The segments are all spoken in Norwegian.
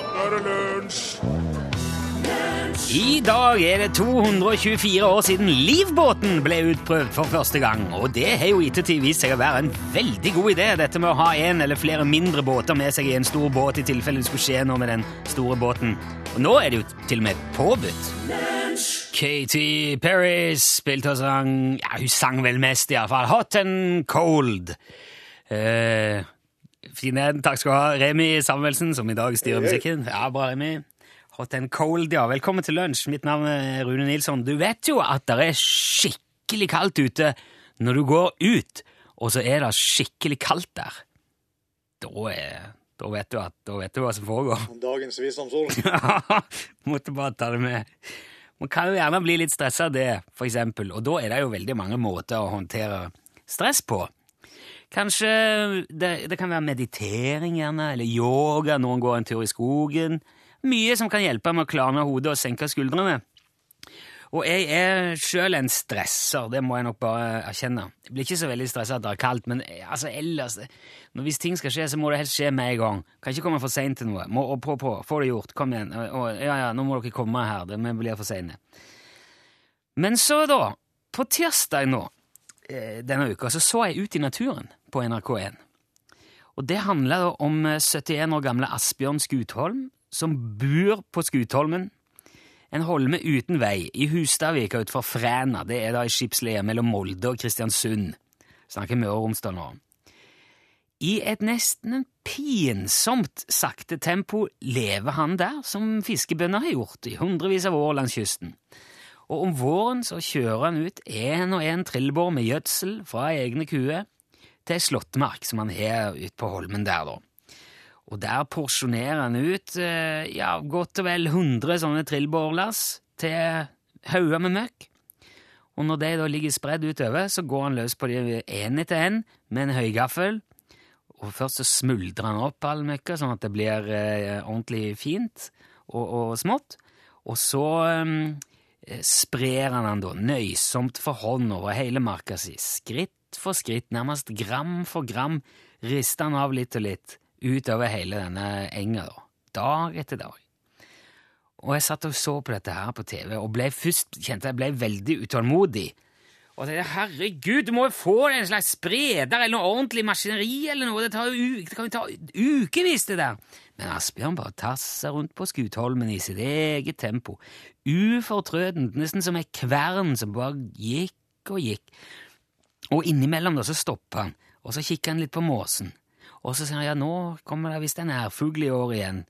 nå er det lunsj! I dag er det 224 år siden livbåten ble utprøvd for første gang. Og det har jo ettertid vist seg å være en veldig god idé, dette med å ha en eller flere mindre båter med seg i en stor båt i tilfelle det skulle skje noe med den store båten. Og nå er det jo til og med påbudt. Katy Perry spilte og sang Ja, hun sang vel mest, iallfall. Hot and Cold. Eh, fine, takk skal du ha, Remi Samuelsen, som i dag styrer musikken. Ja, bra, Remi. Hot and cold, ja. Velkommen til lunsj. Mitt navn er Rune Nilsson. Du vet jo at det er skikkelig kaldt ute når du går ut, og så er det skikkelig kaldt der. Da, er, da, vet, du at, da vet du hva som foregår. Dagens visdomsord. Måtte bare ta det med. Man kan jo gjerne bli litt stressa av det, for eksempel, og da er det jo veldig mange måter å håndtere stress på. Kanskje det, det kan være meditering, gjerne, eller yoga, noen går en tur i skogen. Mye som kan hjelpe med å klarne hodet og senke skuldrene. Og jeg er sjøl en stresser, det må jeg nok bare erkjenne. Jeg blir ikke så veldig stressa at det er kaldt, men altså ellers Hvis ting skal skje, så må det helst skje med en gang. Kan ikke komme for seint til noe. Må på, på, få det gjort. Kom igjen. Og, ja, ja, nå må dere komme her. Det blir for seine. Men så, da, på tirsdag nå, denne uka, så så jeg ut i naturen på NRK1. Og det handla om 71 år gamle Asbjørn Skutholm, som bor på Skutholmen, en holme uten vei, i Hustadvika utenfor Fræna. Det er da i skipsleie mellom Molde og Kristiansund. Snakker Møre og Romsdal nå. I et nesten pinsomt sakte tempo lever han der, som fiskebønder har gjort i hundrevis av år langs kysten. Og om våren så kjører han ut én og én trillebår med gjødsel fra egne kuer til ei slåttemark som han har ute på holmen der, da. Og der porsjonerer han ut ja, godt og vel 100 sånne trillbårlass til hauger med møkk. Og når de da ligger spredd utover, så går han løs på de én etter én med en høygaffel. Og først så smuldrer han opp all møkka, sånn at det blir eh, ordentlig fint og, og, smått. Og så eh, sprer han den da nøysomt for hånd over hele marka si. Skritt for skritt, nærmest gram for gram, rister han av litt og litt utover hele denne enga, da. Dag etter dag. Og jeg satt og så på dette her på TV, og ble først kjente jeg ble veldig utålmodig. Og tenkte herregud, du må jo få deg en slags spreder eller noe ordentlig maskineri eller noe, det, tar jo, det kan jo ta ukevis, det der. Men Asbjørn bare tasser rundt på Skutholmen i sitt eget tempo, ufortrødent, nesten som ei kvern som bare gikk og gikk. Og innimellom da så stopper han, og så kikker han litt på måsen. Og så sier han ja, nå kommer det visst en ærfugl i år igjen.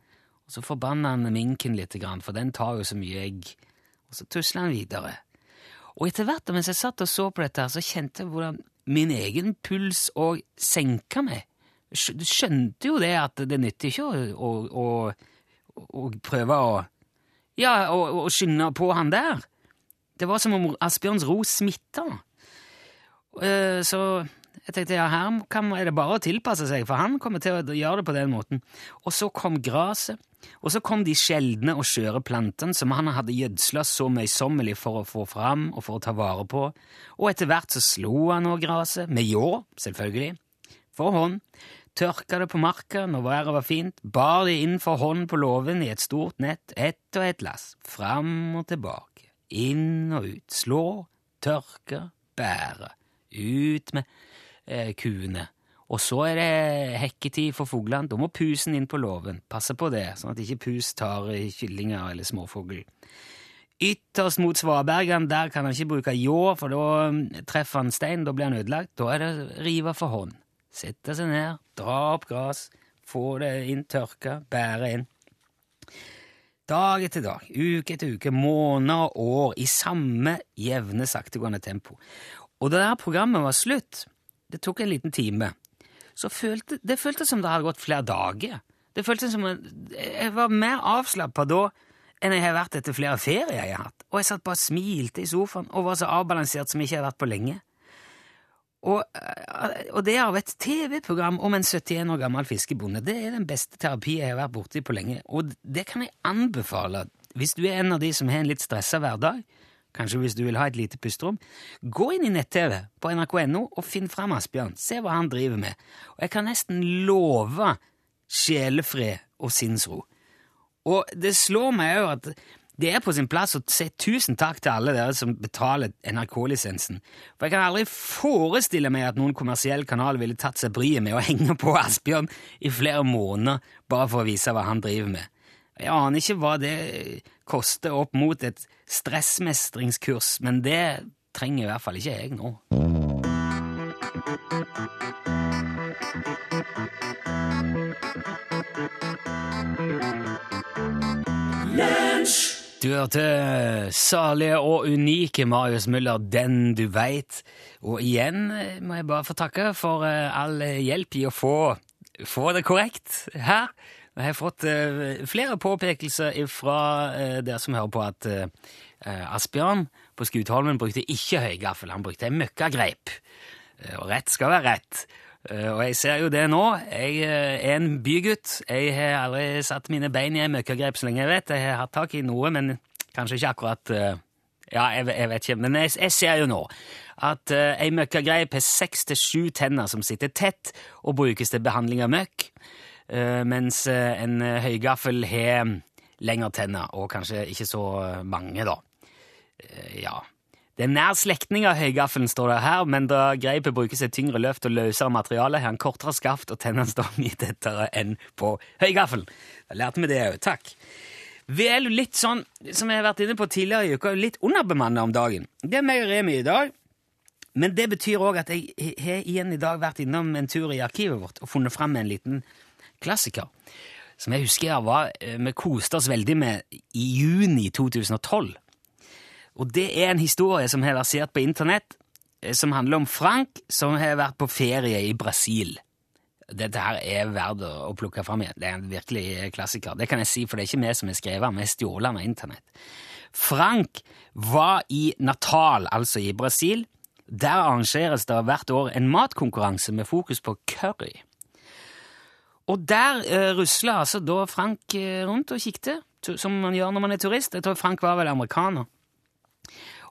Og så forbanner han minken litt, for den tar jo så mye egg. Og så tusler han videre. Og etter hvert mens jeg satt og så på dette, så kjente jeg hvordan min egen puls òg senka meg. Du skjønte jo det at det nytter ikke å, å, å, å prøve å Ja, å, skynde på han der. Det var som om Asbjørns ro smitta. Så jeg tenkte ja, her er det bare å tilpasse seg, for han kommer til å gjøre det på den måten. Og så kom gresset, og så kom de sjeldne og skjøre plantene som han hadde gjødsla så møysommelig for å få fram og for å ta vare på, og etter hvert så slo han òg gresset, med ljå, selvfølgelig, for hånd, tørka det på marka når været var fint, bar det inn for hånd på låven i et stort nett, ett og ett lass, fram og tilbake, inn og ut, slå, tørke, bære, ut med eh, kuene. Og så er det hekketid for fuglene. Da må pusen inn på låven. Passe på det, sånn at ikke pus tar kyllinger eller småfugl. Ytterst mot svabergene, der kan han ikke bruke ljå, for da treffer han stein, da blir han ødelagt. Da er det rive for hånd. Sette seg ned, dra opp gress, få det inn tørka, bære inn. Dag etter dag, uke etter uke, måneder og år i samme jevne, saktegående tempo. Og da det programmet var slutt, det tok en liten time, så følte det føltes som det hadde gått flere dager. Det føltes som Jeg var mer avslappa da enn jeg har vært etter flere ferier jeg har hatt. Og jeg satt bare og smilte i sofaen og var så avbalansert som jeg ikke har vært på lenge. Og, og det av et TV-program om en 71 år gammel fiskebonde, det er den beste terapi jeg har vært borti på lenge. Og det kan jeg anbefale hvis du er en av de som har en litt stressa hverdag kanskje hvis du vil ha et lite pusterom, gå inn i nett-TV på nrk.no og finn fram Asbjørn. Se hva han driver med. Og jeg kan nesten love sjelefred og sinnsro. Og det slår meg òg at det er på sin plass å si tusen takk til alle dere som betaler NRK-lisensen. For jeg kan aldri forestille meg at noen kommersiell kanal ville tatt seg bryet med å henge på Asbjørn i flere måneder bare for å vise hva han driver med. Jeg aner ikke hva det koster opp mot et stressmestringskurs, men det trenger i hvert fall ikke jeg nå. Du hørte salige og unike Marius Müller, 'Den du veit'. Og igjen må jeg bare få takke for eh, all hjelp i å få, få det korrekt her. Jeg har fått uh, flere påpekelser fra uh, dere som hører på, at uh, Asbjørn på Skutholmen brukte ikke høygaffel, han brukte en møkkagreip. og rett skal være rett. og jeg ser jo det nå. Jeg er en bygutt. Jeg har aldri satt mine bein i en møkkagreip så lenge jeg vet. Jeg har hatt tak i noe, men kanskje ikke akkurat Ja, jeg, vet ikke. Men jeg ser jo nå at uh, ei møkkagreip har seks til sju tenner som sitter tett og brukes til behandling av møkk. Eh, mens eh, en eh, høygaffel har lengre tenner, og kanskje ikke så mange, da. Ja. Det er nær slektning av høygaffelen, står det her, men da greipet brukes et tyngre løft og løsere materiale, har han kortere skaft, og tennene står mye tettere enn på høygaffelen. Da lærte vi det òg. Takk. Vi er jo litt sånn, som jeg har vært inne på tidligere i uka, litt underbemannet om dagen. Det er meg og Remi i dag. Men det betyr òg at jeg har igjen i dag vært innom en tur i arkivet vårt og funnet fram en liten klassiker som jeg husker var, eh, vi koste oss veldig med i juni 2012. Og det er en historie som har versert på internett, eh, som handler om Frank som har vært på ferie i Brasil. Dette her er verdt å plukke fram igjen. Det er en virkelig klassiker. Det kan jeg si, for det er ikke vi som har skrevet den, vi har av internett. Frank var i Natal, altså i Brasil. Der arrangeres det hvert år en matkonkurranse med fokus på curry. Og der eh, rusla altså da Frank eh, rundt og kikket, som man gjør når man er turist. Jeg tror Frank var vel amerikaner.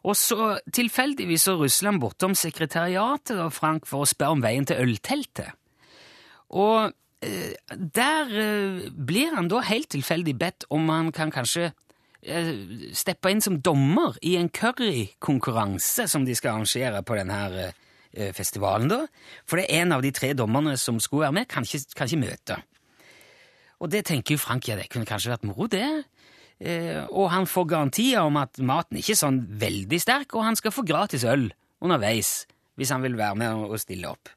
Og så tilfeldigvis så rusla han bortom sekretariatet da, Frank for å spørre om veien til ølteltet. Og eh, der eh, blir han da helt tilfeldig bedt om han kan kanskje eh, steppe inn som dommer i en currykonkurranse som de skal arrangere på denne her eh, festivalen, da. For det er en av de tre dommerne som skulle være med, kan ikke, kan ikke møte. Og det tenker jo Frank, ja, det kunne kanskje vært moro, det. Eh, og han får garantier om at maten ikke er sånn veldig sterk, og han skal få gratis øl underveis hvis han vil være med og stille opp.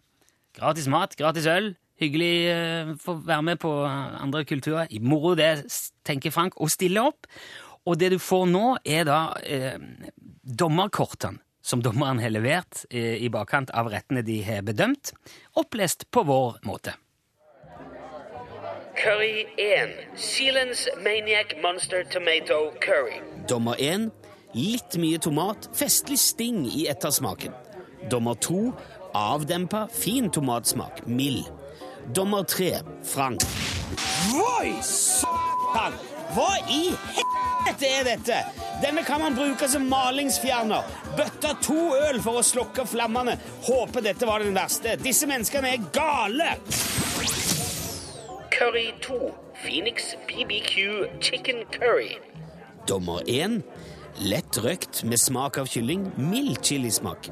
Gratis mat, gratis øl. Hyggelig eh, få være med på andre kulturer. Moro det, tenker Frank, å stille opp. Og det du får nå, er da eh, dommerkortene som dommeren har levert eh, i bakkant av rettene de har bedømt, opplest på vår måte. Curry 1. Sealands Maniac Monster Tomato Curry. Dommer 1. Litt mye tomat, festlig sting i ettersmaken. Dommer 2. Avdempa, fin tomatsmak, mild. Dommer 3. Frank. Oi, satan! Hva i helvete er dette? Denne kan man bruke som malingsfjerner. Bøtta to øl for å slokke flammene. Håper dette var den verste. Disse menneskene er gale! Curry 2. Phoenix BBQ Chicken Curry. Dommer 1. Lett røkt med smak av kylling. Mild chilismak.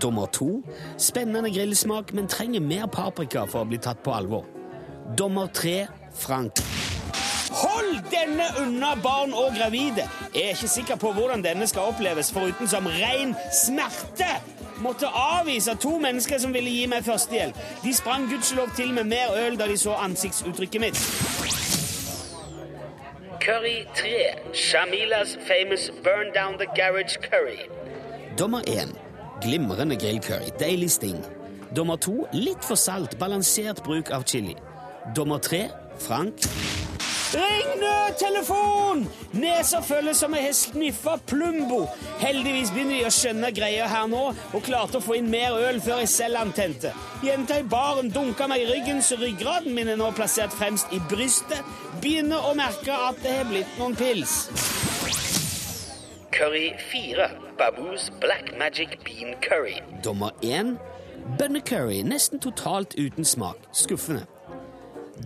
Dommer 2. Spennende grillsmak, men trenger mer paprika for å bli tatt på alvor. Dommer 3. Frank. Hold denne unna barn og gravide! Jeg er ikke sikker på hvordan denne skal oppleves, foruten som ren smerte. Måtte avvise to mennesker som ville gi meg førstehjelp. De sprang gudskjelov til med mer øl da de så ansiktsuttrykket mitt. Curry 3. Shamilas famous Burn Down the Garage Curry. Dommer 1. Glimrende grillcurry. Deilig sting. Dommer 2. Litt for salt. Balansert bruk av chili. Dommer 3. Frank. Ring nødtelefon! Nesa føles som jeg har sniffa Plumbo. Heldigvis begynner de å skjønne greia her nå, og klarte å få inn mer øl før jeg selv antente. Jenta i baren dunka meg i ryggen, så ryggraden min er nå plassert fremst i brystet. Begynner å merke at det har blitt noen pils. Curry 4. Baboos Black Magic Bean Curry. Dommer 1. Bønnecurry. Nesten totalt uten smak. Skuffende.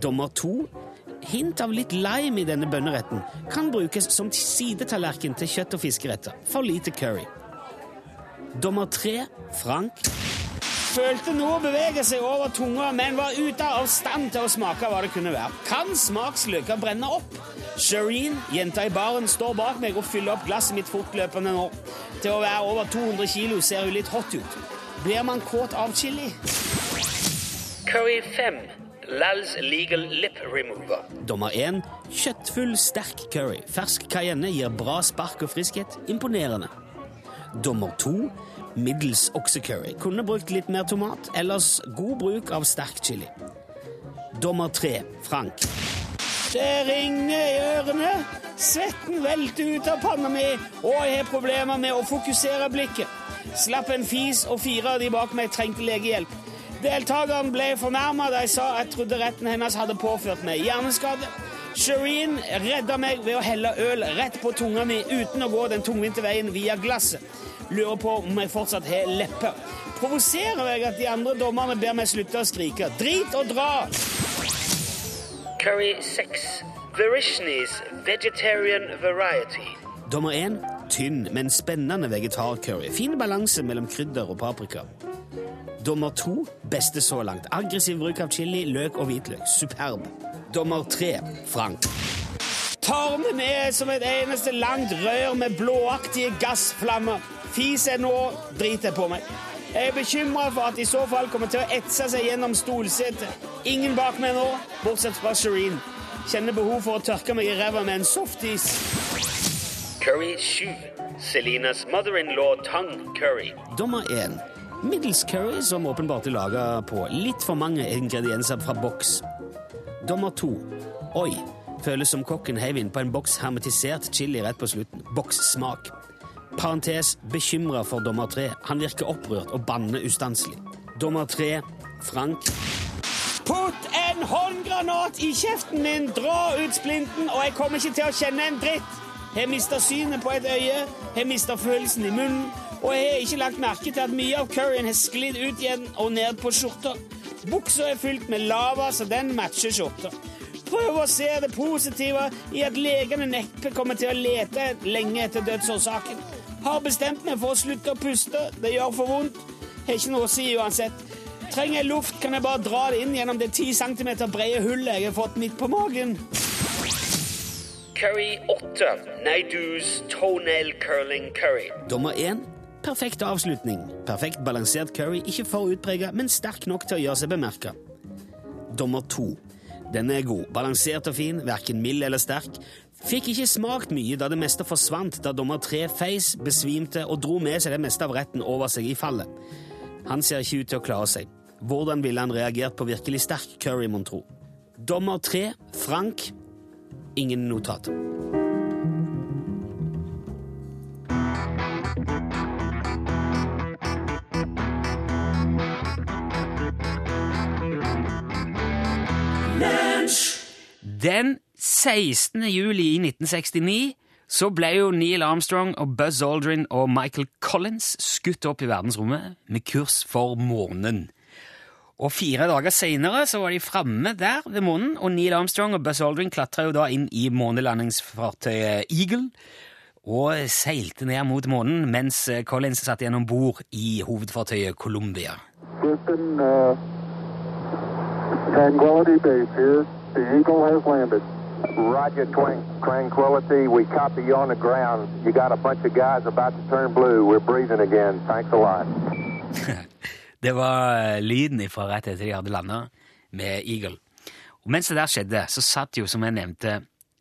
Dommer 2 hint av litt lime i denne bønneretten kan brukes som sidetallerken til kjøtt- og fiskeretter. For lite curry. Dommer tre, Frank, følte noe bevege seg over tunga, men var ute av stand til å smake hva det kunne være. Kan smaksløker brenne opp? Shireen, jenta i baren, står bak meg og fyller opp glasset mitt fortløpende nå. Til å være over 200 kilo ser hun litt hot ut. Blir man kåt av chili? Curry 5. Lal's Legal Lip Remover. Dommer 1. Kjøttfull, sterk curry. Fersk cayenne gir bra spark og friskhet. Imponerende. Dommer 2. Middels oksecurry. Kunne brukt litt mer tomat. Ellers god bruk av sterk chili. Dommer 3. Frank. Det ringer i ørene. Svetten velter ut av panna mi, og jeg har problemer med å fokusere blikket. Slapp en fis, og fire av de bak meg trengte legehjelp. Deltakeren ble fornærma da jeg sa jeg trodde retten hennes hadde påført meg hjerneskade. Shireen redda meg ved å helle øl rett på tunga mi uten å gå den tungvinte veien via glasset. Lurer på om jeg fortsatt har lepper. Provoserer jeg at de andre dommerne ber meg slutte å skrike. Drit og dra! Curry 6. Verishni's Vegetarian Variety. Dommer 1. Tynn, men spennende vegetarcurry. Fin balanse mellom krydder og paprika. Dommer to Beste så langt. Aggressiv bruk av chili, løk og hvitløk. Superb. Dommer tre Frank. Tarmen er som et eneste langt rør med blåaktige gassflammer. Fis er nå, driter på meg. Jeg er bekymra for at i så fall kommer til å etse seg gjennom stolsetet. Ingen bak meg nå, bortsett fra Shireen. Kjenner behov for å tørke meg i ræva med en softis. Curry 7. Selinas mother-in-law Tang curry. Dommer 1. Middels curry som åpenbart er laga på litt for mange ingredienser fra boks. Dommer 2. Oi. Føles som kokken heiv innpå en boks hermetisert chili rett på slutten. Bokssmak. Parentes bekymra for dommer 3. Han virker opprørt og banner ustanselig. Dommer 3. Frank. Putt en håndgranat i kjeften min! Dra ut splinten, og jeg kommer ikke til å kjenne en dritt! Jeg mista synet på et øye, jeg mista følelsen i munnen, og jeg har ikke lagt merke til at mye av curryen har sklidd ut igjen og ned på skjorta. Buksa er fylt med lava, så den matcher skjorta. Prøv å se det positive i at legene neppe kommer til å lete lenge etter dødsårsaken. Har bestemt meg for å slutte å puste. Det gjør for vondt. Har ikke noe å si uansett. Trenger jeg luft, kan jeg bare dra det inn gjennom det 10 cm brede hullet jeg har fått midt på magen. Curry 8. Neidus Toenail Curling Curry. Dommer 1. Perfekt avslutning. Perfekt balansert curry, ikke for utprega, men sterk nok til å gjøre seg bemerka. Dommer 2. Denne er god. Balansert og fin, verken mild eller sterk. Fikk ikke smakt mye da det meste forsvant da dommer 3 feis, besvimte og dro med seg det meste av retten over seg i fallet. Han ser ikke ut til å klare seg. Hvordan ville han reagert på virkelig sterk curry, mon tro? Dommer tre, Frank. Ingen notat. Den 16. juli i 1969 så ble jo Neil Armstrong og Buzz Aldrin og Michael Collins skutt opp i verdensrommet med kurs for månen. Og fire dager seinere var de framme der ved månen, og Neil Armstrong og Buzz Aldrin klatra jo da inn i månelandingsfartøyet Eagle og seilte ned mot månen, mens Collins satt igjen om bord i hovedfartøyet Columbia. Houston, uh, Tranquility Base. The Eagle has landed. Roger, twang, Tranquility. We copy you on the ground. You got a bunch of guys about to turn blue. We're breathing again. Thanks a lot. Det var lyden ifra rett etter de hadde landa med Eagle. Og mens det der skjedde, så satt jo, som jeg nevnte,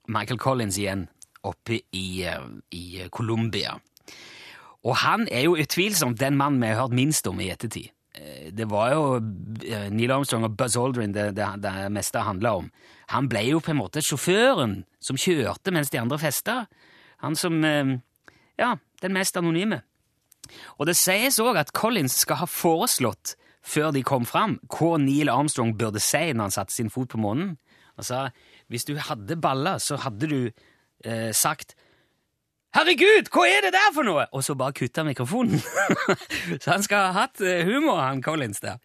Michael Collins igjen oppe i, eh, i Colombia. Og han er jo utvilsomt den mannen vi har hørt minst om i ettertid. Eh, Det var jo eh, Neil Armstrong og Buzz Aldrin det, det, det meste handla om. Han ble jo på en måte sjåføren som kjørte mens de andre festa. Han som eh, Ja, den mest anonyme. Og det sies òg at Collins skal ha foreslått, før de kom fram, hva Neil Armstrong burde si når han satte sin fot på månen. Han sa hvis du hadde baller, så hadde du eh, sagt Herregud, hva er det der for noe?! Og så bare kutta mikrofonen. så han skal ha hatt eh, humor, han Collins der.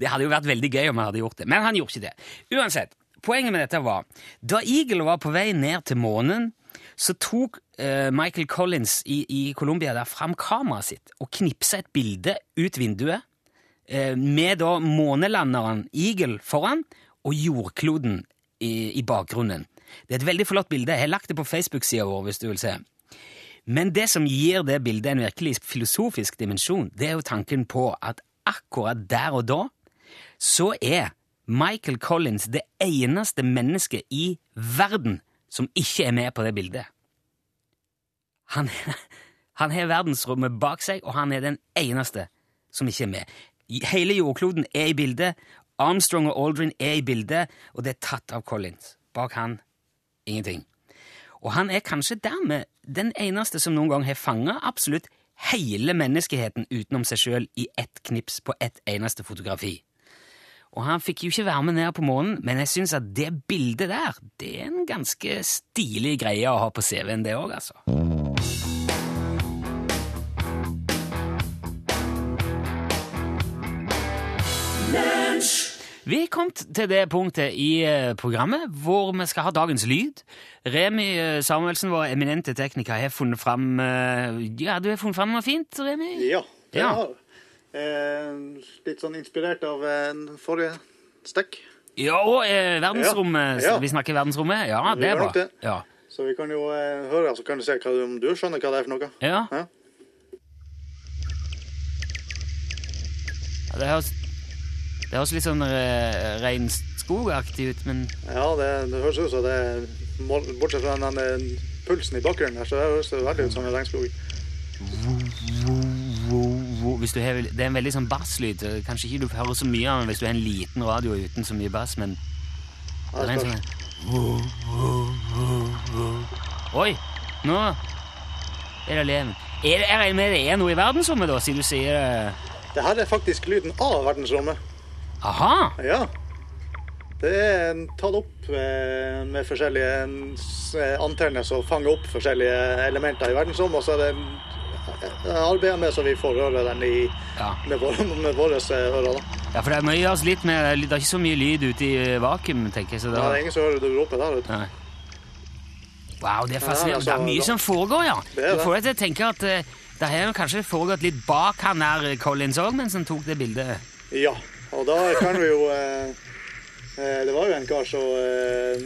Det hadde jo vært veldig gøy om han hadde gjort det, men han gjorde ikke det. Uansett, poenget med dette var Da Eagle var på vei ned til månen, så tok uh, Michael Collins i, i Colombia der fram kameraet sitt og knipsa et bilde ut vinduet uh, med da månelanderen Eagle foran og jordkloden i, i bakgrunnen. Det er et veldig flott bilde. Jeg har lagt det på Facebook-sida vår hvis du vil se. Men det som gir det bildet en virkelig filosofisk dimensjon, det er jo tanken på at akkurat der og da så er Michael Collins det eneste mennesket i verden som ikke er med på det bildet. Han, han har verdensrommet bak seg, og han er den eneste som ikke er med. Hele jordkloden er i bildet, Armstrong og Aldrin er i bildet, og det er tatt av Collins. Bak han ingenting. Og han er kanskje dermed den eneste som noen gang har fanga absolutt hele menneskeheten utenom seg sjøl i ett knips på ett eneste fotografi. Og han fikk jo ikke være med ned på månen, men jeg syns at det bildet der, det er en ganske stilig greie å ha på CV-en, det òg, altså. Vi er kommet til det punktet i eh, programmet hvor vi skal ha dagens lyd. Remi eh, Samuelsen, vår eminente tekniker, har funnet fram eh, Ja, du har funnet fram noe fint, Remi? Ja, det Ja. har. Eh, litt sånn inspirert av en forrige stekk. Ja, og eh, verdensrommet. Ja. Vi snakker verdensrommet? Ja, Vi det er bra. det. Ja. Så vi kan jo eh, høre, så kan du se hva, om du skjønner hva det er for noe. Ja. Ja. Ja, Det høres, det høres litt sånn uh, regnskogaktig ut, men Ja, det, det høres ut som det Bortsett fra den pulsen i bakgrunnen her, så det høres det veldig ut som en regnskog. har, Det er en veldig sånn basslyd. eh, Kanskje ikke du hører så mye av den hvis du har en liten radio uten så mye bass, men det er en sånn. Oi! Nå er det leven. Er det, jeg regner med det er noe i verdensrommet, da, siden du sier det? Det her er faktisk lyden av verdensrommet. Aha! Ja. Det er tatt opp med forskjellige eh, antenner som fanger opp forskjellige elementer i verdensrommet, og så er det arbeider med så vi får høre den i, Ja. med, våre, med våre eh, ører. Da. ja, for det må gjøres litt med Det er ikke så mye lyd ute i vakuum, tenker jeg. Så Ja, det er ingen som hører du roper der. ute. Nei. Wow, det er fascinerende. altså, det er mye da- som foregår, ja. Det Du får deg til å tenke at eh, det har kanskje foregått litt bak han der Collins òg, mens han tok det bildet. Ja, og da kan vi jo eh, eh, Det var jo en kar som eh,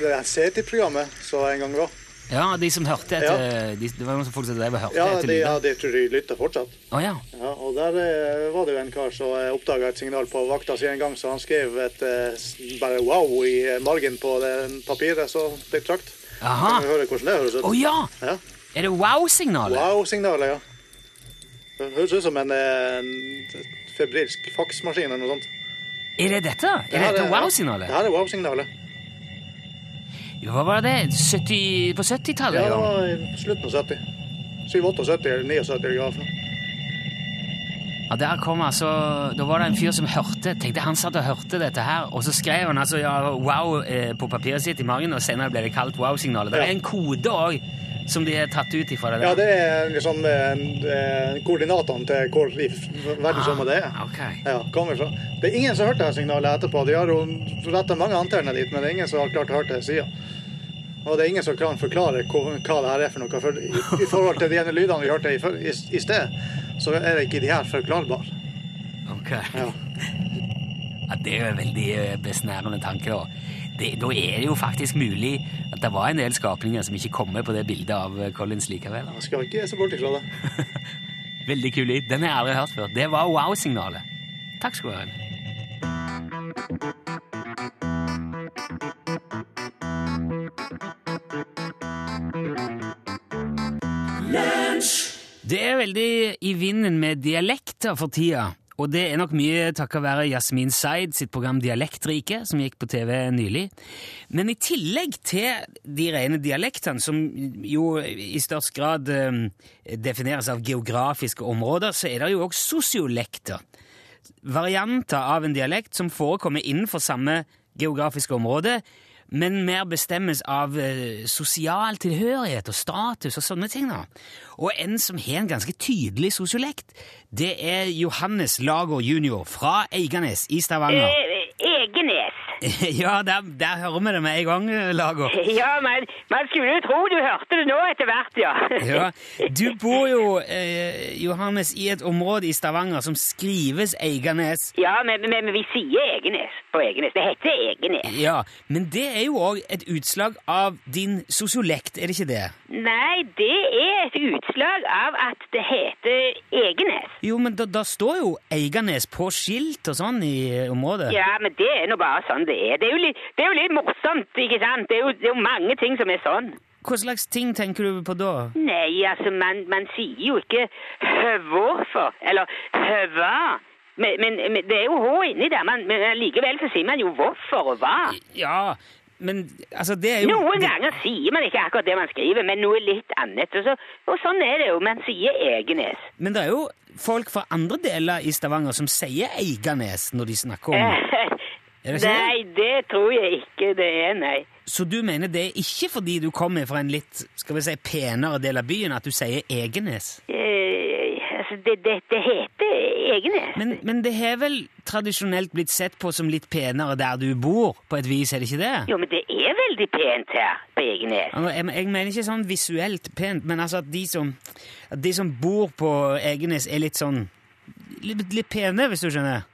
Det er CT-programmet som en gang var. Ja, de som hørte etter de, Det var noen folk som drev og hørte Ja, etter de, ja, de tror de lytter fortsatt. Oh, ja. Ja, og der eh, var det jo en kar som oppdaga et signal på vakta si en gang, så han skrev et eh, bare wow i margen på det papiret som ble trakt. Aha. Kan vi høre hvordan det høres ut? Å ja! Ja. Er det wow-signalet? Wow-signalet, ja. Det høres ut som en, eh, febrilsk faksmaskin eller noe sånt. Er det dette? Er det dette wow-signalet? Det her er wow-signalet. Hva var det? 70, på 70-tallet? Ja, det var i slutten av 70. 7-78 eller 79 eller hva ja, der kom altså Da var det en fyr som hørte Tenkte han satt og hørte dette her, og så skrev han altså ja, wow eh, på papiret sitt i margen, og senere ble det kalt wow-signalet. Det er en kode òg som de har tatt ut ifra det Ja, det er liksom eh, eh, koordinatene til hvor i verdensrommet det er. Ah, ok. Ja, kommer fra. Det er ingen som har hørt det signalet etterpå. De har jo retta mange antenner dit, men det er ingen som har klart å høre det siden. Og det er ingen som kan forklare hva, hva det her er for noe. For i, I forhold til de ene lydene vi hørte i, i, i sted, så er det ikke de her forklarbare. Ok. Ja. Ja, det er jo en veldig eh, besnærende tanke. Da. Det, da er det jo faktisk mulig at det var en del skapninger som ikke kom med på det bildet av eh, Collins likevel. Jeg skal ikke se bort ifra det. Veldig kul lyd. Den har jeg aldri hørt før. Det var wow-signalet. Takk skal du ha. Det er veldig i vinden med dialekter for tida. Og det er nok mye takket være Jasmin Zaid sitt program Dialektrike, som gikk på TV nylig. Men i tillegg til de rene dialektene, som jo i størst grad eh, defineres av geografiske områder, så er det jo også sosiolekter. Varianter av en dialekt som forekommer innenfor samme geografiske område, men mer bestemmes av eh, sosial tilhørighet og status og sånne ting. da. Og en som har en ganske tydelig sosiolekt, det er Johannes Lager jr. fra Eiganes i Stavanger. Eh, Egenes. Ja, der, der hører vi det med en gang, Lager. Ja, men man skulle jo tro du hørte det nå etter hvert, ja. Ja. Du bor jo, eh, Johannes, i et område i Stavanger som skrives Eiganes. Ja, men, men, men vi sier Egenes på Egenes. Det heter Egenes. Ja, men det er jo òg et utslag av din sosiolekt, er det ikke det? Nei, det er et utslag av at det heter Egenes. Jo, men da, da står jo Eiganes på skilt og sånn i området. Ja, men det er nå bare sånn det er. Det er jo litt, det er jo litt morsomt, ikke sant? Det er, jo, det er jo mange ting som er sånn. Hva slags ting tenker du på da? Nei, altså, man, man sier jo ikke hvorfor, eller hva. Men, men, men det er jo H inni der, men, men likevel så sier man jo hvorfor og hva. Ja, men altså, det er jo Noen det- ganger sier man ikke akkurat det man skriver, men noe litt annet. Og, så, og sånn er det jo. Man sier Egenes. Men det er jo folk fra andre deler i Stavanger som sier Eiganes når de snakker om det det? Nei, det tror jeg ikke det er, nei. Så du mener det er ikke fordi du kommer fra en litt skal vi si, penere del av byen at du sier Egenes? Eh, altså, det, det, det heter Egenes. Men, men det har vel tradisjonelt blitt sett på som litt penere der du bor, på et vis, er det ikke det? Jo, men det er veldig pent her på Egenes. Altså, Jeg, jeg mener ikke sånn visuelt pent, men altså at de som, at de som bor på Egenes, er litt sånn Litt, litt pene, hvis du skjønner?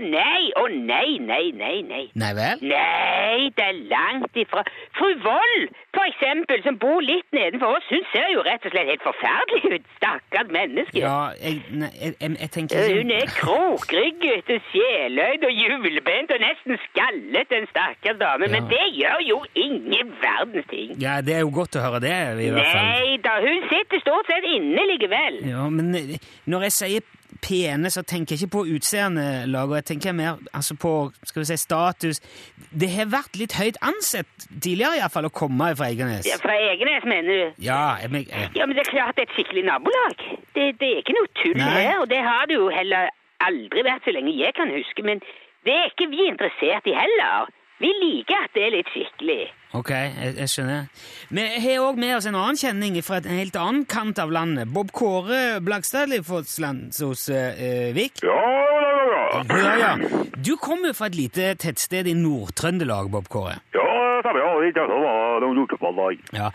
Nei, å nei, nei, nei, nei. Nei vel? Nei, det er langt ifra. Fru Vold, for eksempel, som bor litt nedenfor oss, hun ser jo rett og slett helt forferdelig ut. Stakkars menneske. Ja, jeg, nei, jeg, jeg, jeg tenker Eh, ikke Hun er krokrygget og sjeløyd og hjulbent og nesten skallet, den stakkars dame. Men det gjør jo ingen verdens ting. Ja, det er jo godt å høre det, i hvert fall. Nei da, hun sitter stort sett inne likevel. Ja, men eh, når jeg sier pene, så tenker jeg ikke på utseende, Lager. Jeg tenker mer altså på skal vi si, status. Det har vært litt høyt ansett tidligere, i hvert fall, å komme fra Egernes. Ja, fra Egernes, mener du? Ja, jeg, men- jeg, Ja, men det er klart det er et skikkelig nabolag. Det, det er ikke noe tull Nei. her, og det har det jo heller aldri vært så lenge jeg kan huske. Men det er ikke vi interessert i heller. Vi liker at det er litt skikkelig. ok, jeg, jeg skjønner. Vi har òg med oss en annen kjenning fra en helt annen kant av landet. Bob Kåre Blakstad Fosslandsås-Vik. Ja, ja, ja, ja. Ja, ja. Du kommer jo fra et lite tettsted i Nord-Trøndelag, Bob Kåre. Ja, stemmer. Ja, det er lurteballer. Ja.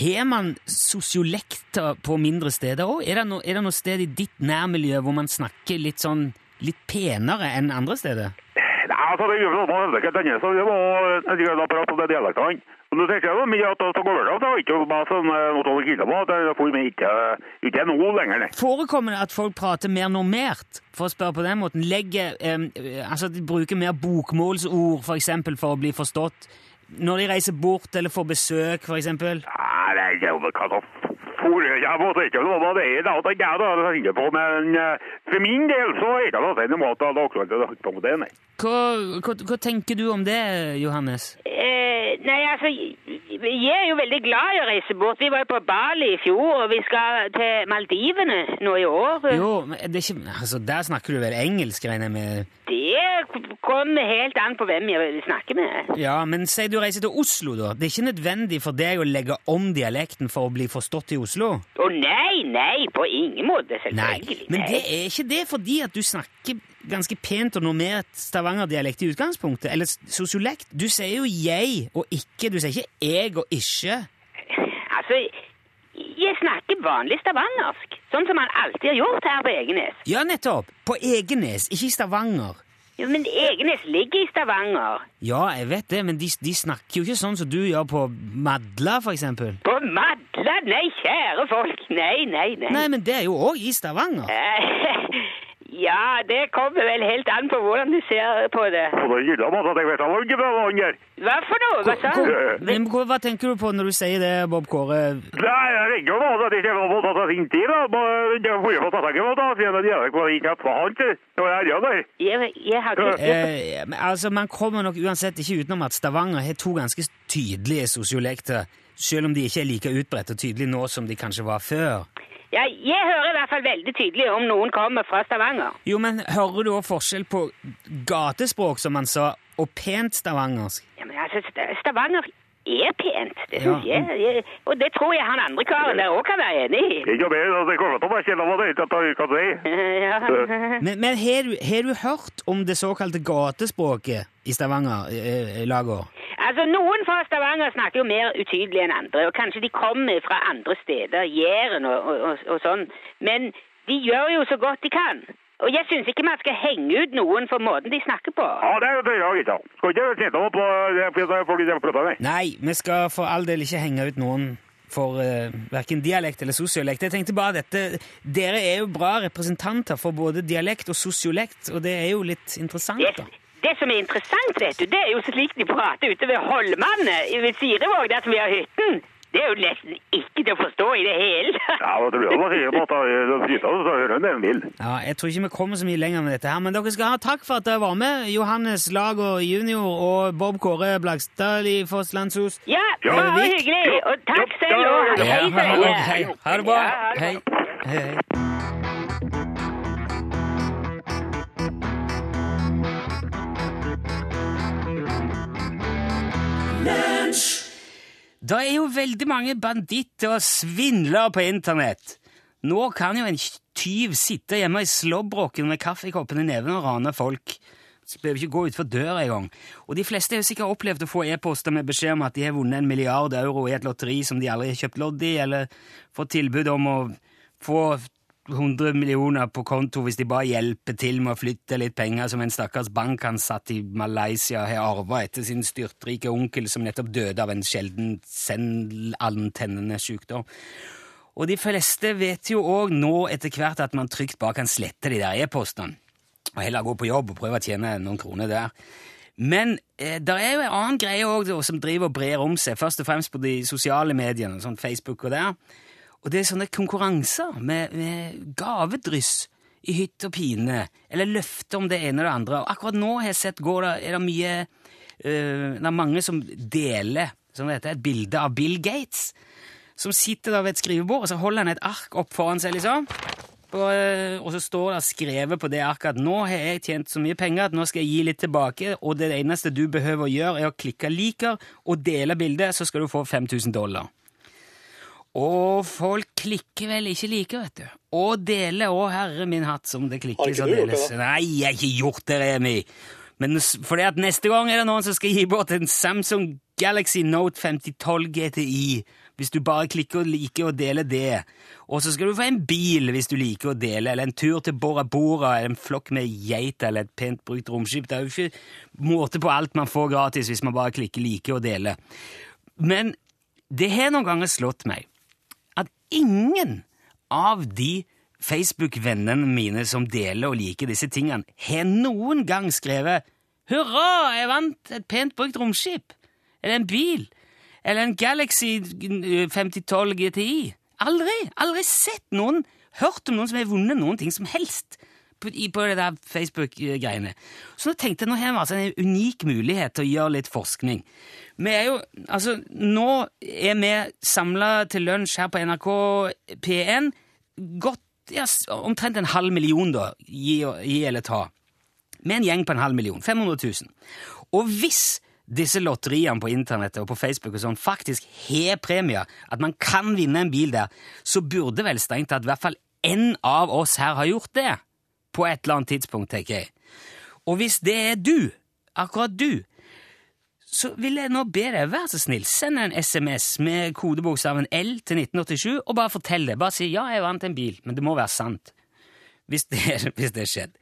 Har man sosiolekter på mindre steder òg? Er, er det noe sted i ditt nærmiljø hvor man snakker litt sånn litt penere enn andre steder? Nei, altså, det gjør noe med denne, så det var del apparat på det dialektene. Men du tenker jeg jo mye at det går det var ikke bare sånn eh, noe å kille på, det får ikke, ikke noe lenger, nei. Forekommer det at folk prater mer normert, for å spørre på den måten? Legger, eh, altså de bruker mer bokmålsord, for eksempel, for å bli forstått? Når de reiser bort eller får besøk, for eksempel? Nei, det er jo hva da for jeg måtte ikke det er da, det er det jeg tenker på, men eh, for min del så er det da en måte at akkurat det holdt på med det, nei. Hva, hva, hva tenker du om det, Johannes? Eh, nei, altså, jeg er jo veldig glad i å reise bort. Vi var jo på Bali i fjor, og vi skal til Maldivene nå i år. Jo, men det er ikke, altså der snakker du vel engelsk, regner jeg med? Det kommer helt an på hvem jeg snakker med. Ja, men si du reiser til Oslo, da. Det er ikke nødvendig for deg å legge om dialekten for å bli forstått i Oslo? Å nei, nei, på ingen måte, Nei, men det er ikke det fordi at du snakker ganske pent og normert stavangerdialekt i utgangspunktet, eller sosiolekt. Du sier jo jeg og ikke, du sier ikke jeg og ikke. Altså, jeg snakker vanlig stavangersk, sånn som man alltid har gjort her på Egenes. Ja, nettopp. På Egenes, ikke i Stavanger. Jo, men Egenes ligger i Stavanger. Ja, jeg vet det, men de, de snakker jo ikke sånn som du gjør på Madla, eksempel. På Madla? Nei, kjære folk. Nei, nei, nei. Nei, men det er jo òg i Stavanger. Eh, ja, det kommer vel helt an på hvordan du ser på det. Og det gilder man at jeg vet han fra han. Hva for noe? Hva sa du? hva, hva tenker du på når du sier det, Bob Kåre? Nei, jeg ringer jo nå, at jeg ikke har fått sin tid, da. Men Jeg får jo få tatt seg på det, siden jeg ikke ikke for han til. Det var jeg der. Jeg, jeg har ikke Eh, altså, Man kommer nok uansett ikke utenom at Stavanger har to ganske tydelige sosiolekter, selv om de ikke er like utbredt og tydelige nå som de kanskje var før. Ja, jeg hører i hvert fall veldig tydelig om noen kommer fra Stavanger. Jo, men hører du også forskjell på gatespråk, som man sa, og pent stavangersk? Ja, men altså, Stavanger er pent. Det Ja. jeg. jeg. Og det tror jeg han andre karen der òg kan være enig i. Ikke mer, altså, det kommer til å være det, ikke at jeg kan si. Ja. Men, men har, du, har du hørt om det såkalte gatespråket i Stavanger, eh, Lager? Altså, Noen fra Stavanger snakker jo mer utydelig enn andre, og kanskje de kommer fra andre steder, Jæren og, og, og, og sånn, men de gjør jo så godt de kan. Og jeg syns ikke man skal henge ut noen for måten de snakker på. Ja, det er det jeg ikke. Skal ikke snitte kjent på det, det folk som prater med. Nei, vi skal for all del ikke henge ut noen for uh, verken dialekt eller sosiolekt. Jeg tenkte bare dette, Dere er jo bra representanter for både dialekt og sosiolekt, og det er jo litt interessant, Det, da. det som er interessant, vet du, det er jo slik de prater ute ved Holmane ved Sirevåg, der som vi har hytten. Det er jo nesten ikke til å forstå i det hele tatt. Ja, men det blir jo sikkert på at det en vil. Ja, Jeg tror ikke vi kommer så mye lenger med dette her, men dere skal ha takk for at dere var med, Johannes Lager junior og Bob Kåre Blakstad i Fosslandsos. Ja, det var hyggelig. Og takk Ja, selv ja, òg. ja, Hei, ha, hei. Ha det bra. Hei. Hei, hei. Det er jo veldig mange banditter og svindlere på internett. Nå kan jo en tyv sitte hjemme i slåbroken med kaffekoppen i neven og rane folk. Så behøver ikke gå utfor døra engang. Og de fleste har jo sikkert opplevd å få e-poster med beskjed om at de har vunnet en milliard euro i et lotteri som de aldri har kjøpt lodd i, eller fått tilbud om å få 100 millioner på konto hvis de bare hjelper til med å flytte litt penger som en stakkars bankansatt i Malaysia har arva etter sin styrtrike onkel som nettopp døde av en sjelden selvantennende sykdom. Og de fleste vet jo òg nå etter hvert at man trygt bare kan slette de der e-postene, og heller gå på jobb og prøve å tjene noen kroner der. Men eh, det er jo en annen greie òg som driver og brer om seg, først og fremst på de sosiale mediene, sånn Facebook og der. Og det er sånne konkurranser med, med gavedryss i hytt og pine, eller løfter om det ene og det andre. Og akkurat nå har jeg sett går det, er det mye øh, Det er mange som deler som det heter, et bilde av Bill Gates, som sitter der ved et skrivebord, og så holder han et ark opp foran seg, liksom. Og, øh, og så står det skrevet på det arket at nå har jeg tjent så mye penger at nå skal jeg gi litt tilbake, og det eneste du behøver å gjøre, er å klikke 'liker' og dele bildet, så skal du få 5000 dollar. Og folk klikker vel ikke like, vet du. Og deler òg, herre min hatt, som det klikkes klikker ikke så du gjort deles. Nei, jeg har ikke gjort det, Remi. Men fordi at neste gang er det noen som skal gi bort en Samsung Galaxy Note 5012 GTI, hvis du bare klikker og liker å dele det. Og så skal du få en bil hvis du liker å dele, eller en tur til Bora Bora, eller en flokk med geiter, eller et pent brukt romskip. Det er jo ikke måte på alt man får gratis hvis man bare klikker like og dele. Men det har noen ganger slått meg ingen av de Facebook-vennene mine som deler og liker disse tingene, har noen gang skrevet 'Hurra, jeg vant et pent brukt romskip', eller en bil, eller en Galaxy 5012 GTI. Aldri! Aldri sett noen, hørt om noen som har vunnet noen ting som helst på, det der Facebook-greiene. Så nå tenkte jeg, nå har vi altså en unik mulighet til å gjøre litt forskning. Vi er jo, altså, nå er vi samla til lunsj her på NRK P1. Godt, ja, omtrent en halv million, da, gi, gi eller ta. Med en gjeng på en halv million. 500 000. Og hvis disse lotteriene på internettet og på Facebook og sånn faktisk har premier, at man kan vinne en bil der, så burde vel strengt tatt i hvert fall én av oss her ha gjort det. På et eller annet tidspunkt, tenker jeg. Og hvis det er du, akkurat du, så vil jeg nå be deg, vær så snill, send en SMS med kodebokstaven L til 1987, og bare fortell det. Bare si 'ja, jeg vant en bil', men det må være sant. Hvis det, hvis det er skjedd.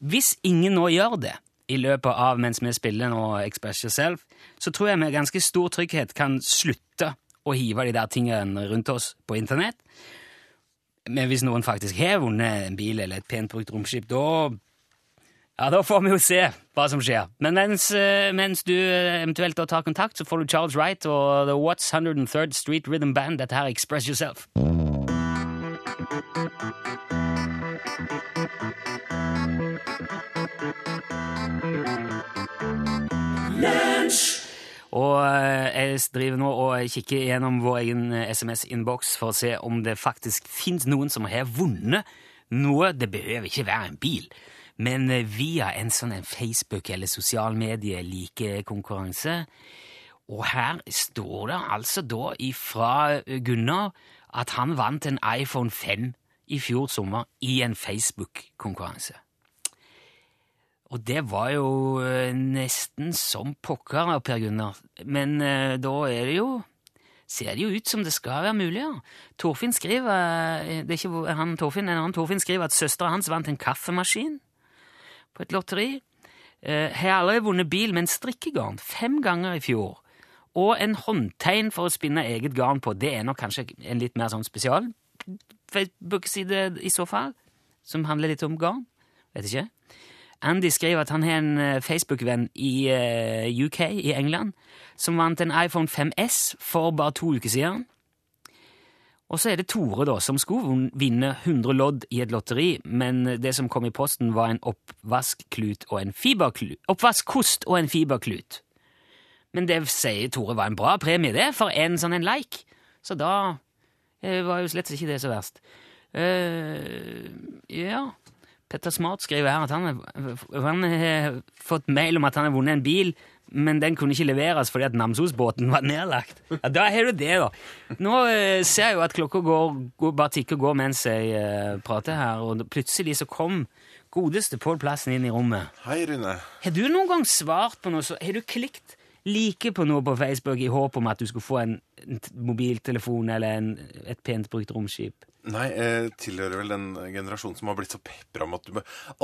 Hvis ingen nå gjør det i løpet av mens vi spiller nå Express Yourself, så tror jeg med ganske stor trygghet kan slutte å hive de der tingene rundt oss på internett. Men hvis noen faktisk har vunnet en bil eller et pent brukt romskip, da ja, Da får vi jo se hva som skjer. Men mens, eh, mens du eh, eventuelt tar kontakt, så får du Charles Wright og The Watts 103rd Street Rhythm Band. Dette her er Express Yourself. Og eh, jeg driver nå og kikker gjennom vår egen SMS-innboks for å se om det faktisk finnes noen som har vunnet noe. Det behøver ikke være en bil, men eh, via en sånn Facebook- eller sosial medie-like-konkurranse. Og her står det altså da ifra Gunnar at han vant en iPhone 5 i fjor sommer i en Facebook-konkurranse. Og det var jo eh, nesten som pokker Per Gunnar. Men eh, da er det jo ser det jo ut som det skal være mulig. Ja. Torfinn skriver eh, det er ikke han Torfinn, en annen Torfinn skriver at søstera hans vant en kaffemaskin på et lotteri. Eh, har aldri vunnet bil med en strikkegarn fem ganger i fjor. Og en håndtegn for å spinne eget garn på. Det er nok kanskje en litt mer sånn spesial Facebook-side i så fall, som handler litt om garn. Vet ikke. Andy skriver at han har en eh, Facebook-venn i uh, UK, i England, som vant en iPhone 5S for bare to uker siden. Og så er det Tore, da, som skulle vinne 100 lodd i et lotteri, men det som kom i posten, var en oppvaskklut og en fiberklut. Oppvaskkost og en fiberklut. Men det sier Tore var en bra premie, det, for en sånn en like. Så da eh, var jo slett ikke det så verst. Uh, ja Petter Smart skriver her at han, han har fått mail om at han har vunnet en bil, men den kunne ikke leveres fordi at Namsos-båten var nedlagt. Ja, Da har du det, da. Nå eh, ser jeg jo at klokka går, går, bare tikker og går mens jeg eh, prater her, og plutselig så kom godeste Pål Plassen inn i rommet. Hei, Rune. Har du noen gang svart på noe så Har du klikt like på noe på Facebook i håp om at du skulle få en, en mobiltelefon eller en, et pent brukt romskip? Nei, jeg tilhører vel den generasjonen som har blitt så pepra om at du